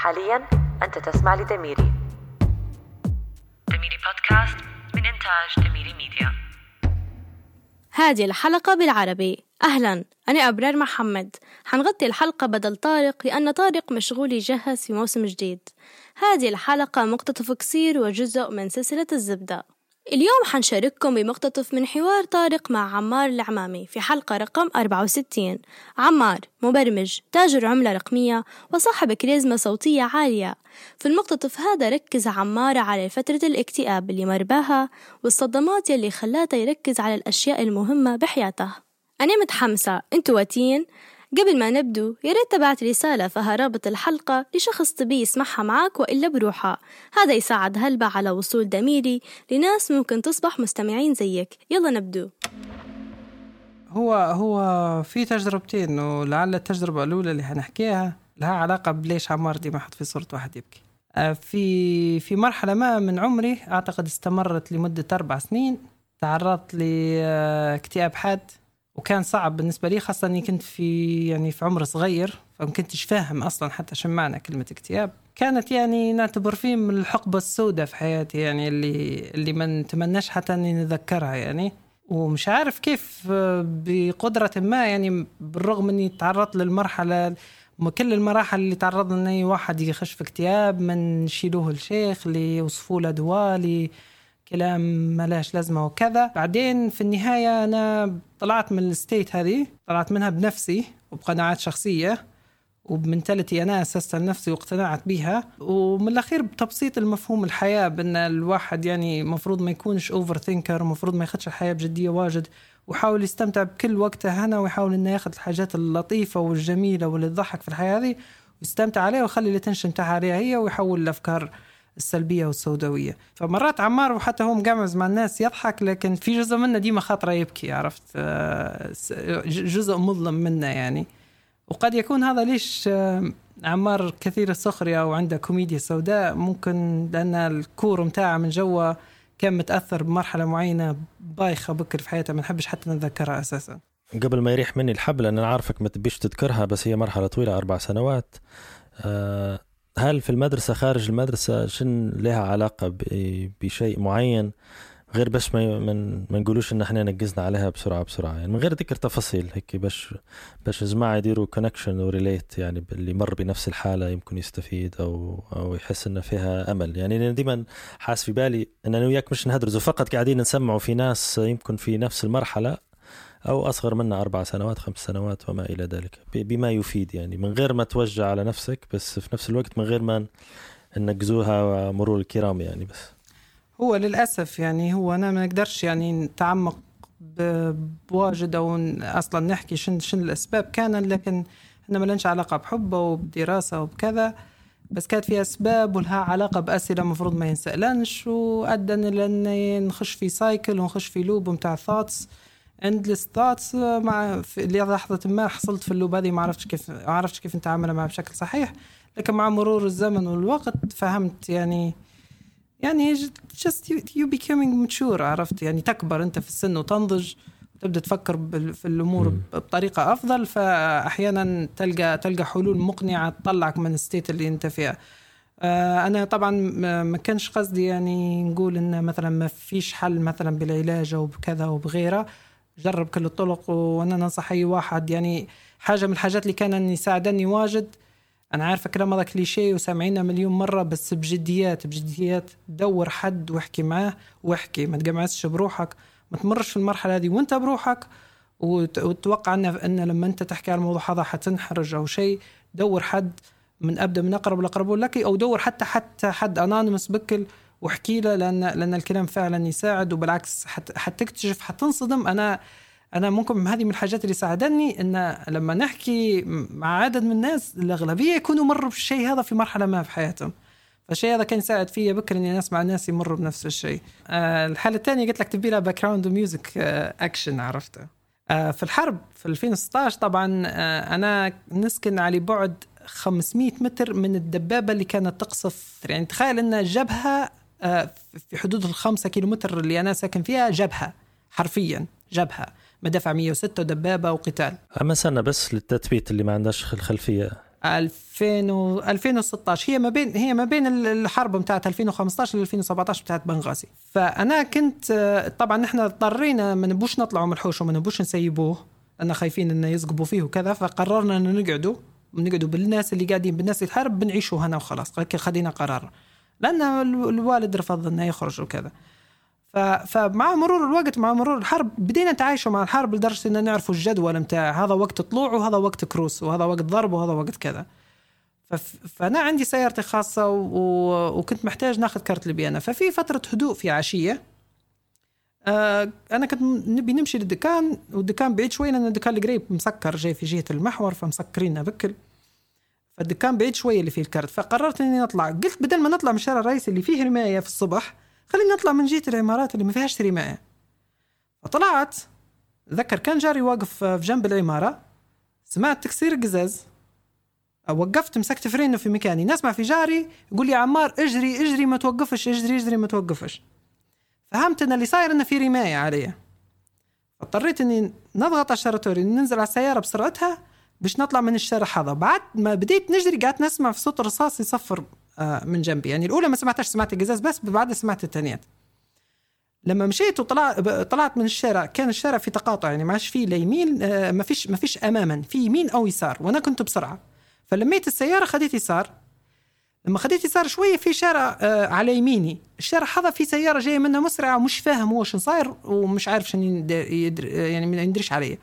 حاليا أنت تسمع لدميري دميري بودكاست من إنتاج دميري ميديا. هذه الحلقة بالعربي. أهلا أنا أبرار محمد. حنغطي الحلقة بدل طارق لأن طارق مشغول يجهز في موسم جديد. هذه الحلقة مقتطف قصير وجزء من سلسلة الزبدة. اليوم حنشارككم بمقتطف من حوار طارق مع عمار العمامي في حلقة رقم 64 عمار مبرمج تاجر عملة رقمية وصاحب كاريزما صوتية عالية. في المقتطف هذا ركز عمار على فترة الاكتئاب اللي مر بها والصدمات يلي خلاته يركز على الأشياء المهمة بحياته. أنا متحمسة. انتو واتين؟ قبل ما نبدو يا ريت تبعت رسالة فيها رابط الحلقة لشخص تبي يسمعها معك وإلا بروحها. هذا يساعد هلبة على وصول دميري لناس ممكن تصبح مستمعين زيك. يلا نبدو. هو هو في تجربتين ولعل التجربة الأولى اللي حنحكيها لها علاقة بليش عمار ديما حط في صورة واحد يبكي. آه، في في مرحلة ما من عمري أعتقد استمرت لمدة أربع سنين تعرضت لاكتئاب حاد. وكان صعب بالنسبة لي خاصة أني كنت في يعني في عمر صغير فما كنتش فاهم أصلا حتى شو معنى كلمة اكتئاب. كانت يعني نعتبر فيه من الحقبة السوداء في حياتي يعني اللي اللي ما نتمناش حتى أني نتذكرها يعني. ومش عارف كيف بقدرة ما يعني بالرغم أني تعرضت للمرحلة كل المراحل اللي تعرض ان اي واحد يخش في اكتئاب من شيلوه الشيخ ليوصفوا له دواء كلام ملاش لازمة وكذا. بعدين في النهاية أنا طلعت من ال state هذه طلعت منها بنفسي وبقناعات شخصية وب mentality أنا أسست لنفسي واقتنعت بها ومن الأخير بتبسيط المفهوم الحياة بأن الواحد يعني مفروض ما يكونش overthinker مفروض ما ياخدش الحياة بجدية واجد ويحاول يستمتع بكل وقته هنا ويحاول إنه ياخذ الحاجات اللطيفة والجميلة واللي تضحك في الحياة هذه ويستمتع عليها ويخلي ال attention تاعها عليها هي ويحول الأفكار السلبية والسوداوية. فمرات عمار وحتى هو مقعمز مع الناس يضحك لكن في جزء منه ديما خاطره يبكي عرفت؟ آه، جزء مظلم منه يعني. وقد يكون هذا ليش آه، عمار كثير السخرية أو عنده كوميديا سوداء ممكن لأن ال core متاعه من جوا كان متأثر بمرحلة معينة بايخة بكر في حياته ما نحبش حتى نتذكرها أساسا. قبل ما يريح مني الحبل أنا عارفك ما تبيش تذكرها بس هي مرحلة طويلة أربع سنوات. أه هل في المدرسة خارج المدرسة شن لها علاقة بشيء معين؟ غير باش ما من ما نقولوش إن إحنا نقزنا عليها بسرعة بسرعة. يعني من غير ذكر تفاصيل هيك باش باش الجماعة يديروا connection و relate يعني اللي مر بنفس الحالة يمكن يستفيد أو أو يحس إن فيها أمل. يعني أنا ديما حاس في بالي إن أنا وياك مش نهدرزوا فقط قاعدين نسمعوا في ناس يمكن في نفس المرحلة أو أصغر منا أربع سنوات خمس سنوات وما إلى ذلك. بما يفيد يعني. من غير ما توجع على نفسك بس في نفس الوقت من غير ما ننقزوها مرور الكرام يعني بس. هو للأسف يعني هو أنا ما نقدرش يعني نتعمق بواجد أو أصلا نحكي شن شن الأسباب كان لكن إحنا ما لنش علاقة بحبه وبدراسة وبكذا. بس كانت في أسباب ولها علاقة بأسئلة المفروض ما ينسألنش وأدى لأن نخش في cycle ونخش في loop متاع thoughts endless thoughts مع في لحظة ما حصلت في ال loop هذه ما عرفتش كيف ما عرفتش كيف نتعامل معها بشكل صحيح. لكن مع مرور الزمن والوقت فهمت يعني يعني just you becoming mature عرفت؟ يعني تكبر أنت في السن وتنضج وتبدا تفكر في الأمور بطريقة أفضل. فأحيانا تلقى تلقى حلول مقنعة تطلعك من ال state اللي أنت فيها. آه، أنا طبعا ما كانش قصدي يعني نقول إن مثلا ما فيش حل مثلا بالعلاج أو بكذا وبغيره جرب كل الطرق وأنا ننصح أي واحد. يعني حاجة من الحاجات اللي كان يساعدني واجد أنا عارفه كلام هذا كليشيه وسامعينه مليون مرة بس بجديات بجديات دور حد واحكي معاه واحكي. ما تقمعسش بروحك ما تمرش في المرحلة هذه وانت بروحك وتوقع ان أن لما أنت تحكي على الموضوع هذا حتنحرج أو شيء. دور حد من أبدأ من أقرب الاقربون لك أو دور حتى حتى حد anonymous بكل واحكي له لأن لأن الكلام فعلا يساعد وبالعكس حت حتكتشف حتنصدم أنا أنا ممكن هذه من الحاجات اللي ساعدتني إن لما نحكي مع عدد من الناس الأغلبية يكونوا مروا بالشيء هذا في مرحلة ما في حياتهم. فالشيء هذا كان يساعد فيا بكر إني أسمع الناس يمروا بنفس الشيء. آه الحالة الثانية قلت لك تبي لها background music action عرفته. آه في الحرب في 2016 طبعا آه أنا نسكن على بعد 500 متر من الدبابة اللي كانت تقصف. يعني تخيل إن الجبهه آه، في حدود الخمسة كيلومتر اللي أنا ساكن فيها جبهة حرفيا جبهة مدافع 106 ودبابة وقتال. أما سنة بس للتثبيت اللي ما عندهاش الخلفية 2000 و 2016 هي ما بين هي ما بين الحرب بتاعت 2015 ل 2017 بتاعت بنغازي. فأنا كنت طبعا نحن اضطرينا ما نبوش نطلعوا من الحوش وما نبوش نسيبوه. لأن خايفين انه يسقبوا فيه وكذا فقررنا إنه نقعدوا نقعدوا بالناس اللي قاعدين بالناس اللي تحارب بنعيشوا هنا وخلاص. خدينا قرار. لأن الوالد رفض إنه يخرج وكذا. فمع مرور الوقت مع مرور الحرب بدينا نتعايشوا مع الحرب لدرجة ان نعرفوا الجدول متاع هذا وقت طلوع وهذا وقت كروس وهذا وقت ضرب وهذا وقت كذا. فأنا عندي سيارتي خاصة و... وكنت محتاج ناخذ كارت لبيانا ففي فترة هدوء في عشية آه أنا كنت نبي نمشي للدكان والدكان بعيد شوي لأن الدكان القريب مسكر جاي في جهة المحور فمسكرينه بكل. فالدكان بعيد شوي اللي فيه الكارت فقررت إني نطلع. قلت بدل ما نطلع من الشارع الرئيسي اللي فيه رماية في الصبح خلينا نطلع من جهه العمارات اللي ما فيهاش رماية. فطلعت. ذكر كان جاري واقف في جنب العمارة. سمعت تكسير قزاز. وقفت مسكت فرينه في مكاني. نسمع في جاري يقول لي عمار اجري اجري ما توقفش اجري اجري ما توقفش. فهمت إن اللي صاير إنه في رماية علي. اضطريت إني نضغط على الشارتوري ننزل على السيارة بسرعتها. باش نطلع من الشارع هذا. بعد ما بديت نجري قعدت نسمع في صوت الرصاص يصفر آه، من جنبي. يعني الأولى ما سمعتش سمعت القزاز بس بعدها سمعت الثانيات لما مشيت وطلعت طلعت من الشارع كان الشارع في تقاطع يعني ما عادش فيه لا يمين آه، ما فيش ما فيش اماما في يمين أو يسار. وأنا كنت بسرعة. فلميت السيارة خديت يسار. لما خديت يسار شوية في شارع آه على يميني. الشارع هذا في سيارة جاية منها مسرعة ومش فاهم هو شو صاير ومش عارف شنو يعني ما يدريش علي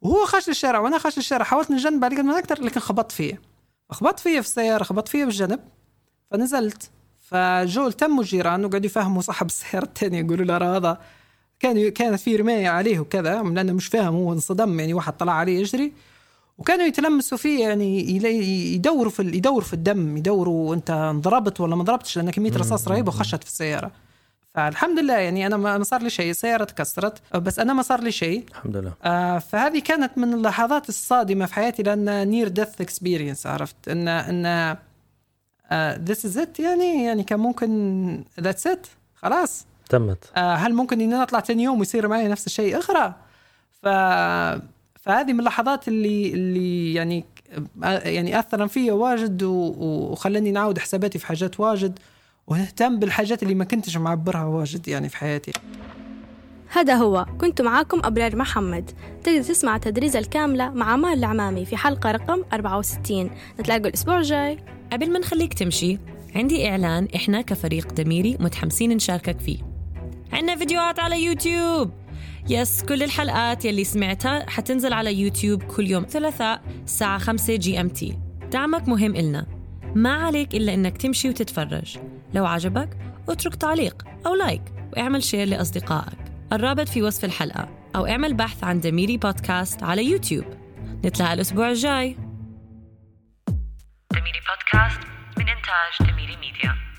وهو خش للشارع وأنا خش للشارع حاولت نجنب على قد ما أقدر لكن خبطت فيه خبطت فيه في السيارة خبطت فيه بالجنب فنزلت. فجو التموا الجيران وقعدوا يفهموا صاحب السيارة الثانية يقولوا له هذا كان كانت في رماية عليه وكذا لأنه مش فاهم هو انصدم يعني واحد طلع عليه يجري. وكانوا يتلمسوا فيه يعني يدوروا في يدوروا في الدم يدوروا أنت انضربت ولا ما ضربتش لأن كمية رصاص رهيبة وخشت في السيارة. فالحمد لله يعني أنا ما صار لي شيء السياره تكسرت بس أنا ما صار لي شيء. الحمد لله. آه فهذه كانت من اللحظات الصادمة في حياتي لأن near death experience عرفت؟ and and this is it يعني يعني كان ممكن that's it خلاص. تمت. آه هل ممكن إني أطلع ثاني يوم ويصير معي نفس الشيء؟ أخرى ف فهذه من اللحظات اللي اللي يعني يعني اثر فيا واجد وخلاني نعاود حساباتي في حاجات واجد. ونهتم بالحاجات اللي ما كنتش معبرها واجد يعني في حياتي. هذا هو. كنت معاكم أبرار محمد. تقدر تسمع التدريزة الكاملة مع مال العمامي في حلقة رقم 64 نتلاقوا الأسبوع الجاي. قبل ما نخليك تمشي عندي إعلان إحنا كفريق دميري متحمسين نشاركك فيه. عندنا فيديوهات على يوتيوب. Yes كل الحلقات يلي سمعتها حتنزل على يوتيوب كل يوم ثلاثاء الساعة 5 GMT. دعمك مهم إلنا. ما عليك إلا إنك تمشي وتتفرج. لو عجبك اترك تعليق أو like واعمل share لأصدقائك. الرابط في وصف الحلقة أو اعمل بحث عن دميري بودكاست على يوتيوب. نتلاقى الأسبوع الجاي. دميري بودكاست من إنتاج دميري ميديا